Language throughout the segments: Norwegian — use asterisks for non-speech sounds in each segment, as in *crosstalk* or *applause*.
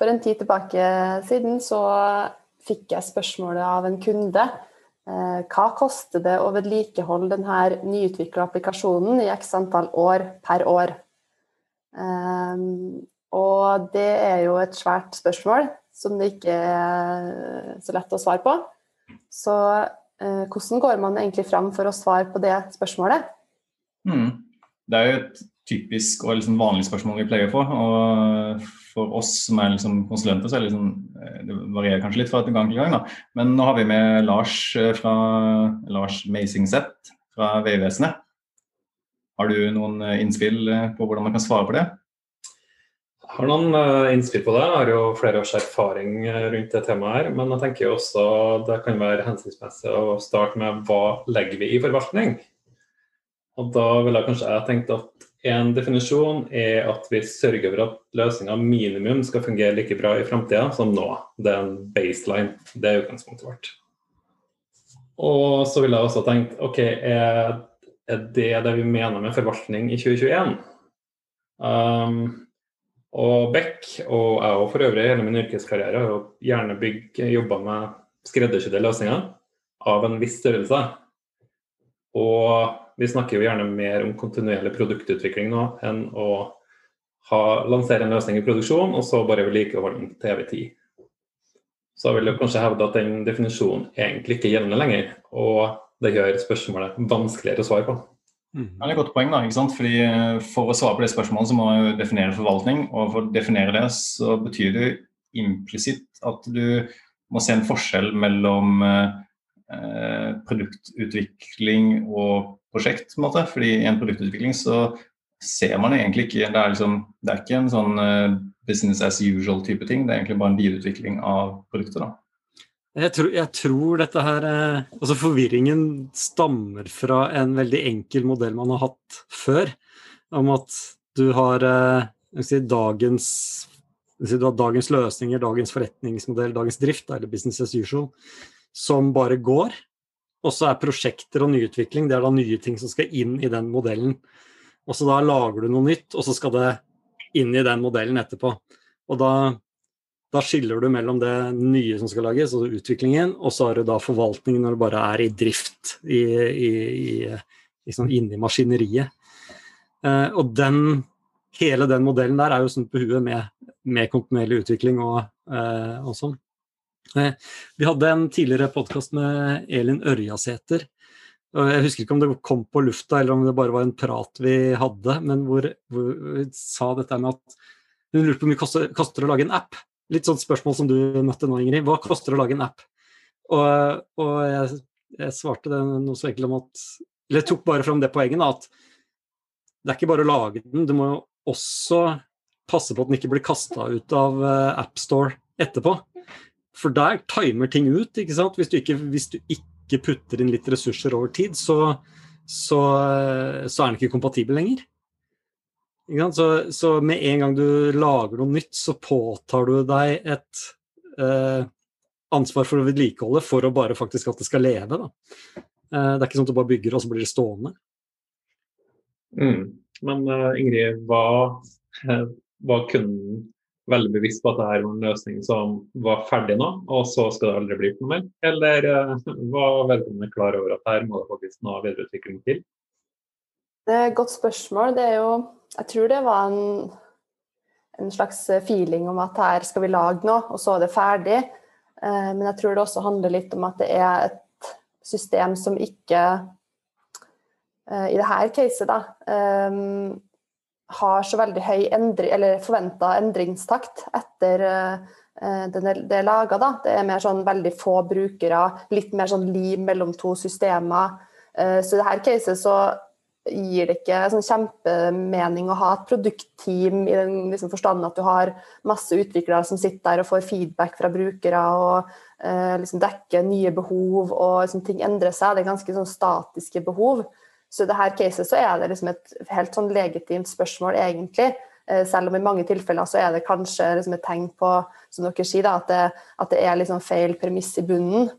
For en tid tilbake siden så fikk jeg spørsmålet av en kunde eh, hva koster det å vedlikeholde denne nyutvikla applikasjonen i x antall år per år? Um, og det er jo et svært spørsmål som det ikke er så lett å svare på. Så eh, hvordan går man egentlig fram for å svare på det spørsmålet? Mm. Det er jo et typisk og liksom vanlig spørsmål vi pleier å få. Og for oss som er liksom konsulenter, så er det, liksom, eh, det varierer kanskje litt fra gang til gang. Da. Men nå har vi med Lars eh, fra Lars Meisingset fra Vegvesenet. Har du noen eh, innspill på hvordan man kan svare på det? Jeg har noen innspill på det. Jeg har jo flere års erfaring rundt det temaet her. Men jeg tenker også det kan være hensiktsmessig å starte med hva legger vi i forvaltning? Og da ville jeg kanskje jeg tenkt at en definisjon er at vi sørger for at løsninga minimum skal fungere like bra i framtida som nå. Det er en baseline. Det er utgangspunktet vårt. Og så ville jeg også tenkt OK, er, det det vi mener med forvaltning i 2021? Um, og Beck, og jeg òg for øvrig hele min yrkeskarriere, har gjerne jobba med skreddersydde løsninger av en viss størrelse. Og vi snakker jo gjerne mer om kontinuerlig produktutvikling nå enn å ha, lansere en løsning i produksjon, og så bare vedlikeholde den til evig tid. Så vil jeg kanskje hevde at den definisjonen egentlig ikke gjelder lenger, og det gjør spørsmålet vanskeligere å svare på. Mm. Ja, det er et godt poeng. da, ikke sant? Fordi eh, For å svare på det spørsmålet så må man jo definere forvaltning. og For å definere det så betyr det implisitt at du må se en forskjell mellom eh, produktutvikling og prosjekt. på en måte, fordi I en produktutvikling så ser man egentlig ikke Det er, liksom, det er ikke en sånn uh, business as usual-type ting. Det er egentlig bare en videreutvikling av produktet. da. Jeg tror, jeg tror, dette her eh, Altså forvirringen stammer fra en veldig enkel modell man har hatt før. Om at du har eh, si, dagens, du har dagens løsninger, dagens forretningsmodell, dagens drift, eller business as usual, som bare går. Og så er prosjekter og nyutvikling det er da nye ting som skal inn i den modellen. Og så da lager du noe nytt, og så skal det inn i den modellen etterpå. Og da, da skiller du mellom det nye som skal lages, og utviklingen, og så har du da forvaltningen når du bare er i drift, i, i, i, liksom inni maskineriet. Eh, og den, hele den modellen der er jo sånn på huet med, med kontinuerlig utvikling og, eh, og sånn. Vi hadde en tidligere podkast med Elin Ørjasæter. Jeg husker ikke om det kom på lufta eller om det bare var en prat vi hadde, men hvor, hvor vi sa dette med at hun lurte på hvor mye koster, koster å lage en app. Litt sånt spørsmål som du møtte nå, Ingrid. Hva koster det å lage en app? Og, og jeg, jeg, svarte det noe så enkelt om at Eller jeg tok bare fram det poenget at det er ikke bare å lage den, du må jo også passe på at den ikke blir kasta ut av eh, AppStore etterpå. For der timer ting ut. ikke sant? Hvis du ikke, hvis du ikke putter inn litt ressurser over tid, så, så, så er den ikke kompatibel lenger. Så, så, med en gang du lager noe nytt, så påtar du deg et eh, ansvar for å vedlikeholde for å bare faktisk at det skal leve. Da. Eh, det er ikke sånn at du bare bygger, og så blir det stående. Mm. Men uh, Ingrid, hva, uh, hva kunden veldig bevisst på at dette var en løsning som var ferdig nå, og så skal det aldri bli noe mer? Eller uh, var vedkommende klar over at her må det faktisk noe videreutvikling til? Det er et godt spørsmål. Det er jo Jeg tror det var en, en slags feeling om at her skal vi lage noe, og så er det ferdig. Uh, men jeg tror det også handler litt om at det er et system som ikke uh, I dette caset, da har så veldig høy endri, eller forventa endringstakt etter uh, det, er laga. Det er mer sånn veldig få brukere, litt mer sånn lim mellom to systemer. Uh, så i dette caset så gir det ikke sånn kjempemening å ha et produktteam i den liksom, forstand at du har masse utviklere som sitter der og får feedback fra brukere og uh, liksom dekker nye behov, og liksom, ting endrer seg. Det er ganske sånn statiske behov. Så i dette caset så er det liksom et helt sånn legitimt spørsmål, egentlig. Eh, selv om i mange tilfeller så er det kanskje liksom et tegn på som dere sier da, at, det, at det er liksom feil premiss i bunnen.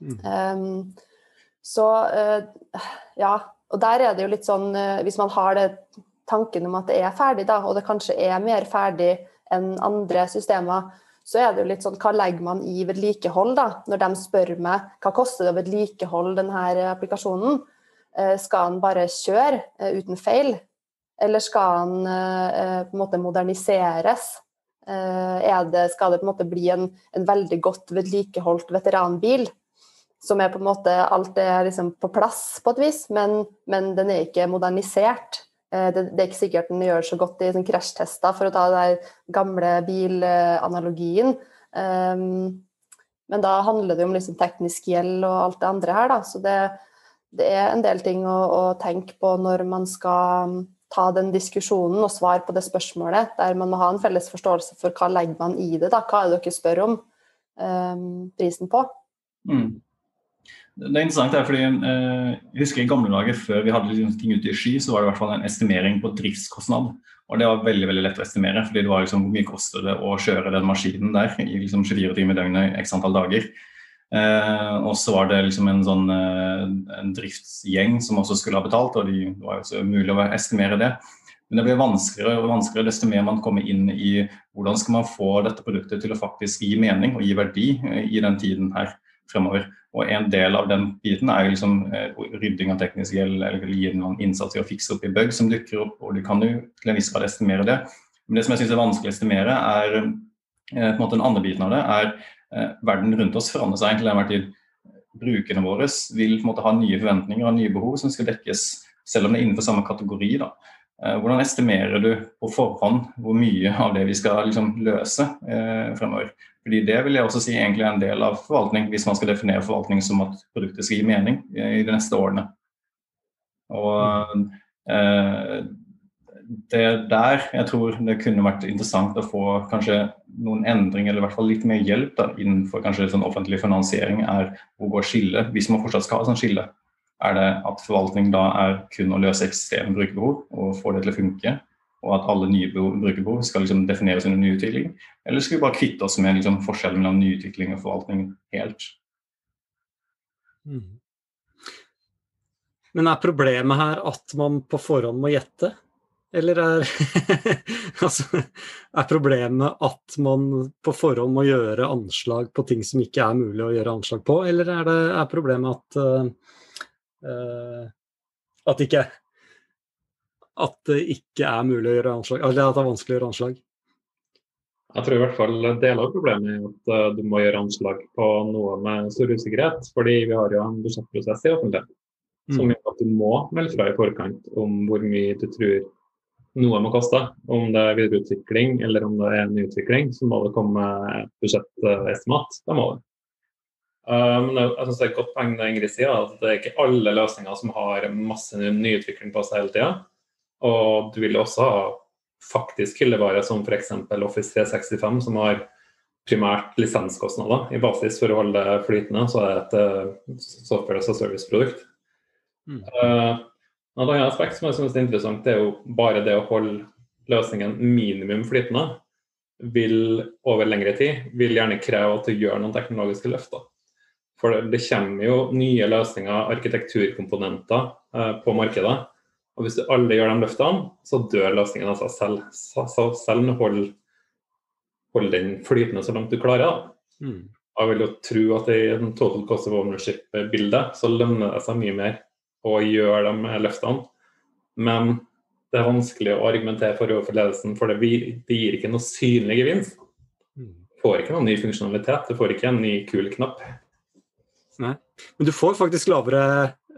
Mm. Um, så uh, ja, og der er det jo litt sånn uh, Hvis man har det tanken om at det er ferdig, da, og det kanskje er mer ferdig enn andre systemer, så er det jo litt sånn hva legger man i vedlikehold, da? Når de spør meg hva koster det å vedlikeholde denne applikasjonen, skal den bare kjøre eh, uten feil? Eller skal den eh, på en måte moderniseres? Det, skal det på en måte bli en, en veldig godt vedlikeholdt veteranbil? Som er på en måte Alt er liksom på plass på et vis, men, men den er ikke modernisert. Det, det, er ikke sikkert den gjør så godt i sånn krasjtester, for å ta den gamle bilanalogien. Men da handler det om liksom teknisk gjeld og alt det andre her, da. Så det, det er en del ting å, å, tenke på når man skal ta den diskusjonen og svare på det spørsmålet, der man må ha en felles forståelse for hva legger man i det, da. Hva er det dere spør om um, prisen på? Mm. Det er interessant, det fordi eh, jeg husker i gamle dager, før vi hadde liksom ting ute i sky, så var det i hvert fall en estimering på driftskostnad. Og det var veldig veldig lett å estimere, fordi det var liksom hvor mye koster det å kjøre den maskinen der i liksom 24 timer i døgnet x antall dager. Eh, og så var det liksom en sånn eh, en driftsgjeng som også skulle ha betalt, og de, det var jo så mulig å estimere det. Men det blir vanskeligere og vanskeligere desto mer man kommer inn i hvordan skal man få dette produktet til å faktisk gi mening og gi verdi eh, i den tiden her fremover. Og En del av den biten er liksom rydding av teknisk gjeld eller gi noen innsats i å fikse opp i bug som dukker opp. og Du kan jo til en viss grad estimere det. Men det som jeg syns er vanskelig å estimere, er på en måte den andre biten av det, er eh, verden rundt oss forandrer seg til enhver tid. Brukerne våre vil på en måte ha nye forventninger og nye behov som skal dekkes, selv om det er innenfor samme kategori. da. Hvordan estimerer du på forhånd hvor mye av det vi skal liksom løse eh, fremover? Fordi Det vil jeg også si egentlig er en del av forvaltning, hvis man skal definere forvaltning som at produktet skal gi mening i de neste årene. Og eh, Det der jeg tror det kunne vært interessant å få kanskje noen endring, eller i hvert fall litt mer hjelp da, innenfor kanskje sånn offentlig finansiering, er hvor går skillet, hvis man fortsatt skal ha sånn skille. Er det at forvaltning da er kun å løse eksisterende brukerbehov og få det til å funke? og at alle nye brukerbehov skal liksom defineres under nyutvikling? Eller skal vi bare kvitte oss med liksom forskjellen mellom nyutvikling og forvaltning helt? Mm. Men er problemet her at man på forhånd må gjette? Eller er, *laughs* altså, er problemet at man på forhånd må gjøre anslag på ting som ikke er mulig å gjøre anslag på, eller er, det, er problemet at, uh, at ikke at det ikke er mulig å gjøre anslag, eller at det er vanskelig å gjøre anslag? Jeg tror i hvert fall deler av problemet er at uh, du må gjøre anslag på noe med stor usikkerhet. Fordi vi har jo en budsjettprosess i offentlighet mm. som gjør at du må melde fra i forkant om hvor mye du tror noe må koste. Om det er videreutvikling eller om det er nyutvikling, så må det komme et budsjettestimat. Det må det. Men jeg, synes det er et godt poeng det Ingrid sier, at det er ikke alle løsninger som har masse nyutvikling på seg hele tida. Og du vil også ha faktisk hyllevare som f.eks. Office 365, som har primært lisenskostnader i basis for å holde det flytende. Så er det et uh, software as a service-produkt. Mm. Uh, et annet aspekt som jeg synes er interessant, det er jo bare det å holde løsningen minimum flytende vil over lengre tid vil gjerne kreve at du gjør noen teknologiske løfter. For det, det kommer jo nye løsninger, arkitekturkomponenter, uh, på markedet og hvis du alle gjør de løftene, så dør løsningen av seg selv. Så, så selv hold, hold den flytende så langt du klarer. Mm. Jeg vil jo tro at i en total cost of ownership-bilde så lønner det seg mye mer å gjøre de løftene. Men det er vanskelig å argumentere for overfor ledelsen, for det, det, gir ikke noe synlig gevinst. Du mm. får ikke noen ny funksjonalitet, du får ikke en ny kul knapp. Nei, men du får faktisk lavere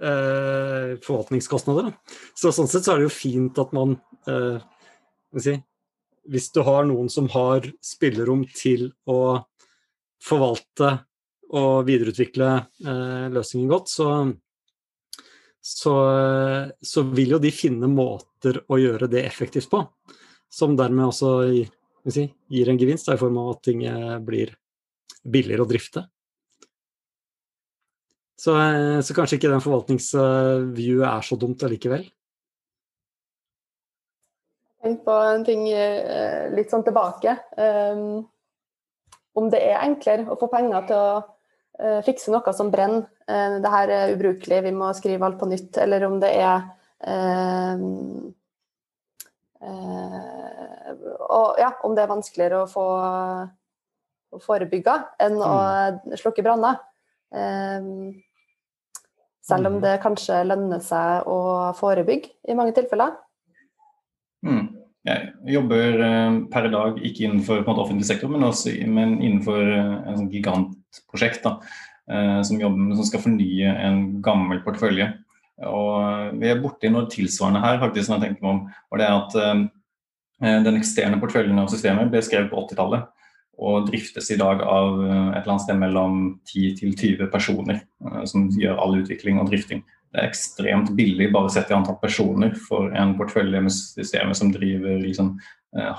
eh, forvaltningskostnader. Så sånn sett så er det jo fint at man eh, si, Hvis du har noen som har spillerom til å forvalte og videreutvikle eh, løsningen godt, så, så, så, vil jo de finne måter å gjøre det effektivt på. Som dermed også si, gir en gevinst i form av at ting eh, blir billigere å drifte. Så, eh, så kanskje ikke den forvaltningsviewet er så dumt allikevel. Tenk på en ting eh, litt sånn tilbake. Um, om det er enklere å få penger til å fikse noe som brenner, uh, det her er ubrukelig, vi må skrive alt på nytt, eller om det er uh, og ja, om det er vanskeligere å få å forebygge enn å slukke branner. selv om det kanskje lønner seg å forebygge i mange tilfeller. Mm. Jeg jobber per dag ikke innenfor måte, offentlig sektor, men, også, men innenfor en sånn gigantprosjekt da, som, jobber, som skal fornye en gammel portefølje. Og vi er borti noe tilsvarende her, faktisk, som jeg tenker meg om. og det er at Den eksterne porteføljen av systemet ble skrevet på 80-tallet og driftes i dag av et eller annet sted mellom 10 til 20 personer som gjør all utvikling og drifting. Det er ekstremt billig bare sett i antall personer for en portefølje med systemet som driver liksom,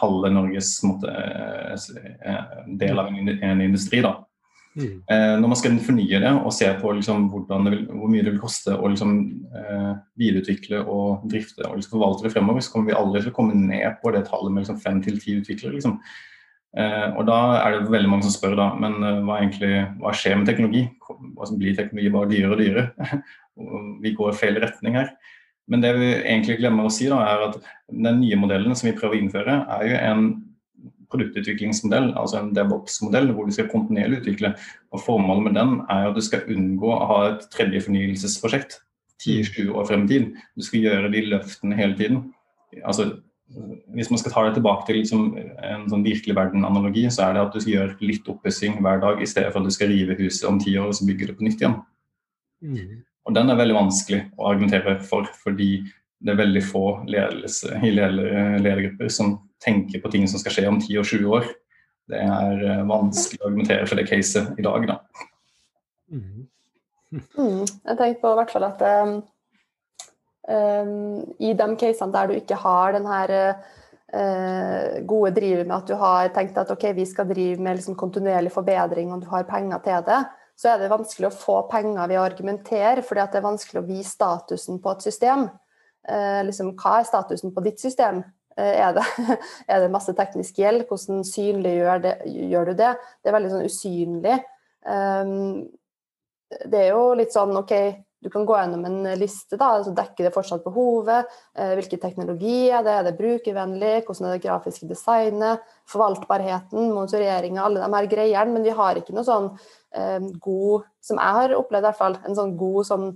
halve Norges måte, del av en, industri. da. Mm. Eh, når man skal fornye det og se på liksom, vil, hvor mye det vil koste å liksom, eh, videreutvikle og drifte og liksom, forvalte det fremover, så kommer vi aldri til å komme ned på det tallet med liksom, fem til ti utviklere. Liksom. Eh, og da er det veldig mange som spør da, men eh, hva, egentlig, hva skjer med teknologi? Altså, blir teknologi bare dyrere og dyrere? *laughs* vi går i feil retning her. Men det vi egentlig glemmer å si, da, er at den nye modellen som vi prøver å innføre, er jo en produktutviklingsmodell, altså en DevOps-modell, hvor du skal kontinuerlig utvikle. og Formålet med den er at du skal unngå å ha et tredje fornyelsesprosjekt 10-20 år frem i tid. Du skal gjøre de løftene hele tiden. Altså, hvis man skal ta det tilbake til liksom en sånn virkelig verden-analogi, så er det at du skal gjøre litt oppussing hver dag, i stedet for at du skal rive huset om ti år og så bygge det på nytt igjen. Mm. Og Den er veldig vanskelig å argumentere for, fordi det er veldig få ledelse, i ledergrupper som tenker på ting som skal skje om 10 og 20 år. Det er eh, vanskelig å argumentere for det caset i dag, da. Mm. *laughs* Mm, jeg tenkte på i hvert fall at um, um, i de casene der du ikke har den her uh, gode drivet med at du har tenkt at ok, vi skal drive med liksom kontinuerlig forbedring og du har penger til det, så er det vanskelig å få penger ved å argumentere, fordi det er vanskelig å vise statusen på et system. Eh, liksom, hva er statusen på ditt system? Eh, er det, *laughs* er det masse teknisk gjeld? Hvordan synliggjør det, gjør du det? Det er veldig sånn usynlig. Um, det er jo litt sånn OK, du kan gå gjennom en liste, da, altså dekker det fortsatt behovet? Eh, hvilke teknologi er det? Er det brukervennlig? Hvordan er det grafiske designet? Forvaltbarheten, monitoreringa, alle de her greiene. Men vi har ikke noe sånn eh, god, som jeg har opplevd i hvert fall, en sånn god sånn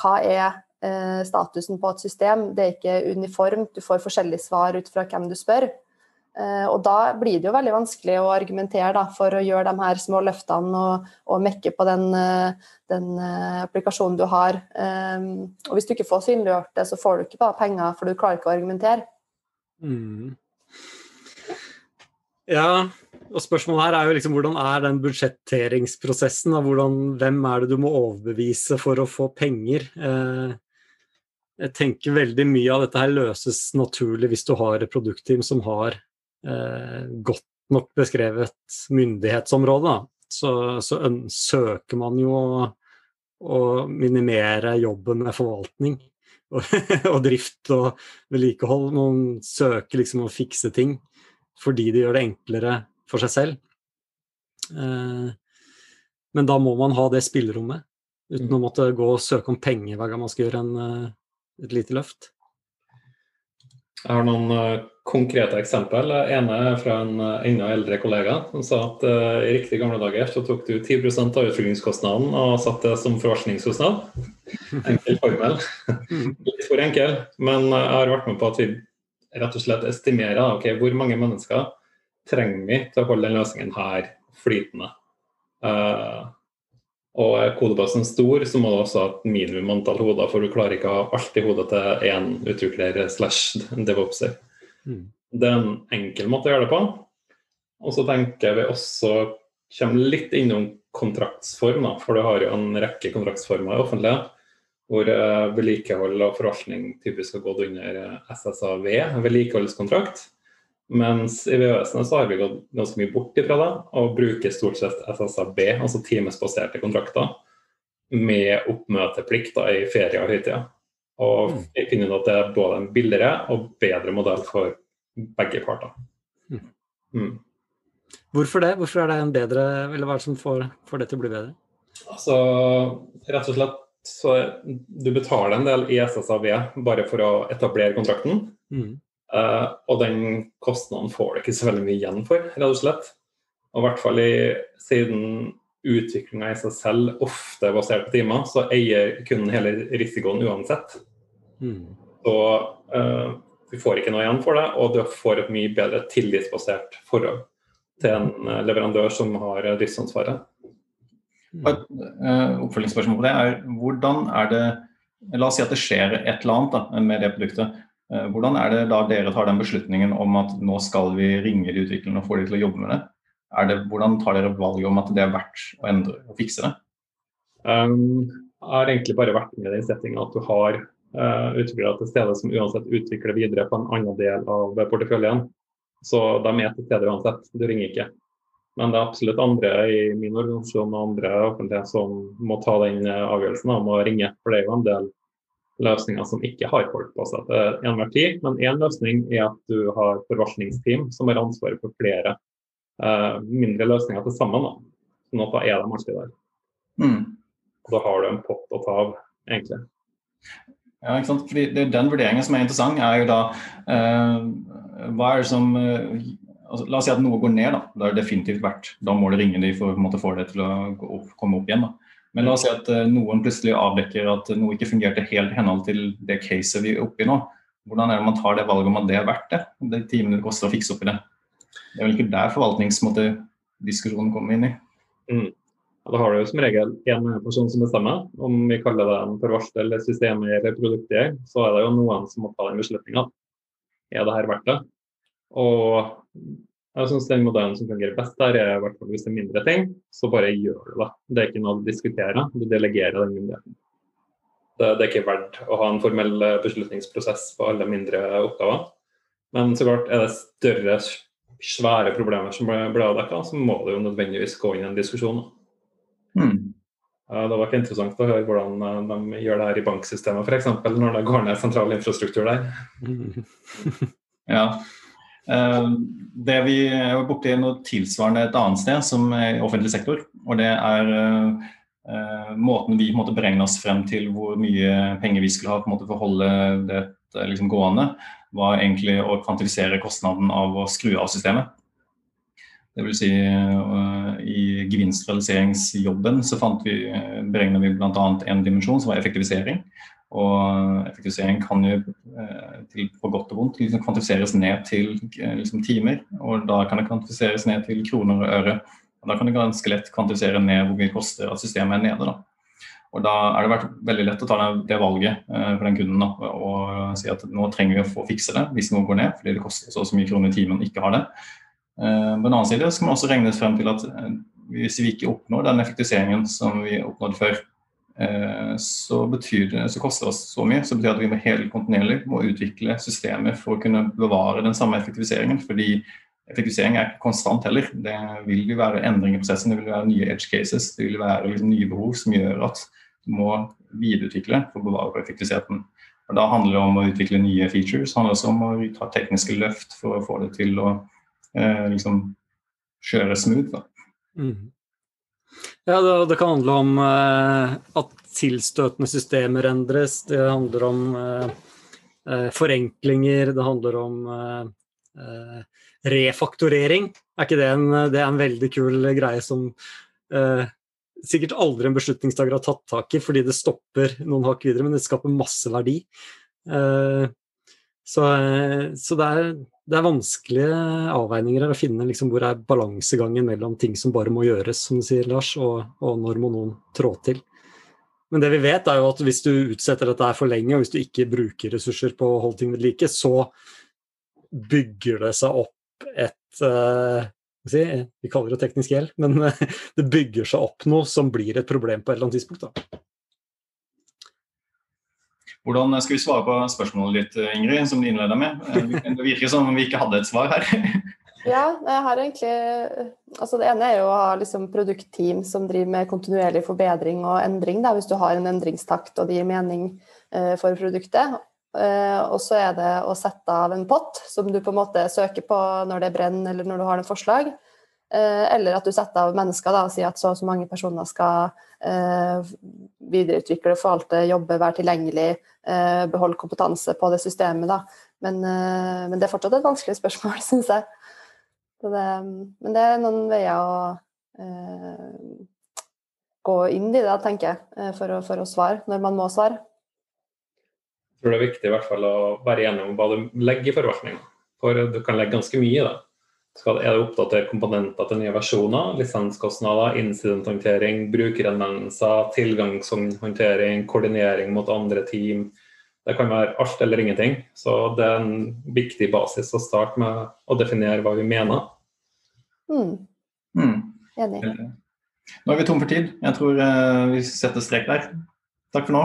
Hva er Eh, statusen på et system. Det er ikke uniformt, du får forskjellige svar ut fra hvem du spør. Eh, og da blir det jo veldig vanskelig å argumentere da, for å gjøre de her små løftene og, og mekke på den, eh, den, applikasjonen du har. Og hvis du ikke får synliggjort det, så får du ikke bare penger, for du klarer ikke å argumentere. Mm. Ja, og spørsmålet her er jo liksom hvordan er den budsjetteringsprosessen? Hvordan, hvem er det du må overbevise for å få penger? Eh, jeg tenker veldig mye av dette her løses naturlig hvis du har et produktteam som har eh, godt nok beskrevet myndighetsområde. Så, så søker man jo å, å, minimere jobben med forvaltning *laughs* og, og, drift og vedlikehold. Man søker liksom å fikse ting fordi det gjør det enklere for seg selv. Eh, men da må man ha det spillerommet, uten mm. å måtte gå og søke om penger hver gang man skal gjøre en eh, et lite løft? Jeg har noen konkrete eksempel. Ene er fra en uh, enda eldre kollega som sa at uh, i riktig gamle dager så tok du 10% av utviklingskostnaden og satte det som forvaltningskostnad. *laughs* Enkel formel. Litt for enkel, men jeg har vært med på at vi rett og slett estimerer okay, hvor mange mennesker trenger vi til å holde den løsningen her flytende. Uh, og er kodebasen stor, så må du også ha et minimum antall hoder, for du klarer ikke å ha alt i hodet til én utvikler slash devopser. Mm. Det er en enkel måte å gjøre det på. Og så tenker vi også kommer litt innom kontraktsform, da, for du har jo en rekke kontraktsformer i offentlighet hvor uh, vedlikehold og forvaltning typisk har gått under eh, SSAV, vedlikeholdskontrakt. Mens i VØS-ene så har vi gått ganske mye bort ifra det og bruker stort sett SSAB, altså timesbaserte kontrakter, med oppmøteplikt i ferie og høytider. Og mm. jeg finner at det er både en billigere og bedre modell for begge parter. Mm. mm. Hvorfor det? Hvorfor er det en bedre, eller hva er det som får, får det til å bli bedre? Altså, rett og slett så du betaler en del i SSAV bare for å etablere kontrakten. Mm. Uh, og den kostnaden får du ikke så veldig mye igjen for, rett og slett. Og i hvert fall i, siden utviklinga i seg selv ofte er basert på timer, så eier kunden hele risikoen uansett. Mm. Så uh, du får ikke noe igjen for det, og du får et mye bedre tillitsbasert forhold til en eh, leverandør som har driftsansvaret. Et uh, oppfølgingsspørsmål på det er hvordan er det La oss si at det skjer et eller annet da, med det produktet. Uh, hvordan er det da dere tar den beslutningen om at nå skal vi ringe de utviklerne og få de til å jobbe med det? Det, hvordan tar dere valget om at det er verdt å endre og fikse det? Um, jeg har egentlig bare vært med i den settinga at du har utviklere til stede som uansett utvikler videre på en annen del av porteføljen. Så de er til stede uansett, du ringer ikke. Men det er absolutt andre i min organisasjon og andre offentlige som må ta den eh, avgjørelsen om å ringe. For det er jo en del løsninger som ikke har folk på seg til enhver tid. Men én løsning er at du har forvaltningsteam som har ansvaret for flere uh, mindre løsninger til sammen. Sånn at da er de alltid der. Mm. Da har du en pott å ta av, egentlig. Ja, ikke sant? Fordi det, Den vurderingen som er interessant, er jo da eh, Hva er det som eh, altså, La oss si at noe går ned, da. Da er det definitivt verdt. Da må du ringe de for å få det til å opp, komme opp igjen. da. Men la oss si at eh, noen plutselig avdekker at noe ikke fungerte helt i henhold til det caset vi er oppe i nå. Hvordan er det man tar det valget om at det er verdt det? De timene det koster å fikse opp i det. Det er vel ikke der forvaltningsdiskusjonen kommer inn i. Mm. Da har du som regel én person som bestemmer. Om vi kaller det en forvalter eller systemet eller produkteier, så er det jo noen som må ta den beslutninga. Er det her verdt det? Og jeg syns den modellen som fungerer best der, er i hvert fall hvis det er mindre ting, så bare gjør du det. Det er ikke noe å diskutere, du delegerer den myndigheten. Det, det, er ikke verdt å ha en formell beslutningsprosess på alle mindre oppgaver. Men så klart er det større, svære problemer som blir avdekka, så må det jo nødvendigvis gå inn i en diskusjon. Mm. Det var ikke interessant å høre hvordan eh, de gjør det her i banksystemet f.eks. når det går ned sentral infrastruktur der. *laughs* ja, Eh, det vi er borti noe tilsvarende et annet sted, som er i offentlig sektor. Og det er uh, måten vi måtte beregne oss frem til hvor mye penger vi skulle ha på en måte, for å holde det liksom, gående, var egentlig å kvantifisere kostnaden av å skru av systemet. Det vil si, uh, I gevinstrealiseringsjobben så fant vi, beregna vi bl.a. en dimensjon som var effektivisering. Og effektivisering kan jo eh, til, på godt og vondt liksom kvantifiseres ned til eh, liksom, timer. Og da kan det kvantifiseres ned til kroner og øre. Og da kan det ganske lett kvantifisere ned hvor mye koster at systemet er nede. da. Og da er det vært veldig lett å ta det valget eh, for den kunden da, og si at nå trenger vi å få fikse det hvis noe går ned, fordi det koster så, så mye kroner i timen ikke ha det. Eh, på den annen side skal man også regne frem til at eh, hvis vi ikke oppnår den effektiviseringen som vi oppnådde før, Eh, så, det, så koster det oss så mye, så betyr det at vi må helt kontinuerlig må utvikle systemer for å kunne bevare den samme effektiviseringen. fordi effektivisering er ikke konstant heller. Det vil jo være endring i prosessen, det vil være nye edge cases, det vil være liksom nye behov som gjør at du må videreutvikle for å bevare effektiviteten. Og Da handler det om å utvikle nye features, det handler også om å ta tekniske løft for å få det til å eh, liksom kjøre smooth. Da. Mm. Ja, det, det, kan handle om eh, at tilstøtende systemer endres. Det handler om uh, uh, forenklinger. Det handler om refaktorering. Er ikke det en, det er en veldig kul greie som sikkert aldri en beslutningstaker har tatt tak i, fordi det stopper noen hakk videre, men det skaper masse verdi. Så, så det er det er vanskelige avveininger her å finne liksom, hvor er balansegangen mellom ting som bare må gjøres, som du sier, Lars, og, og, når må noen trå til. Men det vi vet er jo at hvis du utsetter dette her for lenge, og hvis du ikke bruker ressurser på å holde ting ved like, så bygger det seg opp et uh, si, Vi kaller det teknisk gjeld, men *laughs* det bygger seg opp noe som blir et problem på et eller annet tidspunkt. da. Hvordan skal vi svare på spørsmålet ditt, Ingrid, som du innleda med? Eh, det virker som om vi ikke hadde et svar her. *laughs* ja, jeg har egentlig altså Det ene er jo å ha liksom produktteam som driver med kontinuerlig forbedring og endring, da, hvis du har en endringstakt og det gir mening uh, for produktet. Uh, og så er det å sette av en pott som du på en måte søker på når det brenner eller når du har noen forslag. Uh, eller at du setter av mennesker da, og sier at så og så mange personer skal videreutvikle, forvalte, jobbe, være tilgjengelig, Eh, beholde kompetanse på det systemet. Da. Men, eh, men, det er fortsatt et vanskelig spørsmål, *laughs* syns jeg. Det, men det er noen veier å eh, gå inn i det, tenker jeg, eh, for å, for å svare, når man må svare. Jeg tror det er viktig i hvert fall å være enig om hva du legger i forvaltninga. For du kan legge ganske mye i det. Skal, er det oppdatert komponenter til nye versjoner, lisenskostnader, incidenthåndtering, brukerhenvendelser, tilgangshåndtering, koordinering mot andre team. Det kan være alt eller ingenting. Så det er en viktig basis å starte med å definere hva vi mener. Mm. Mm. Enig. Nå er vi tom for tid. Jeg tror uh, vi setter strek der. Takk for nå.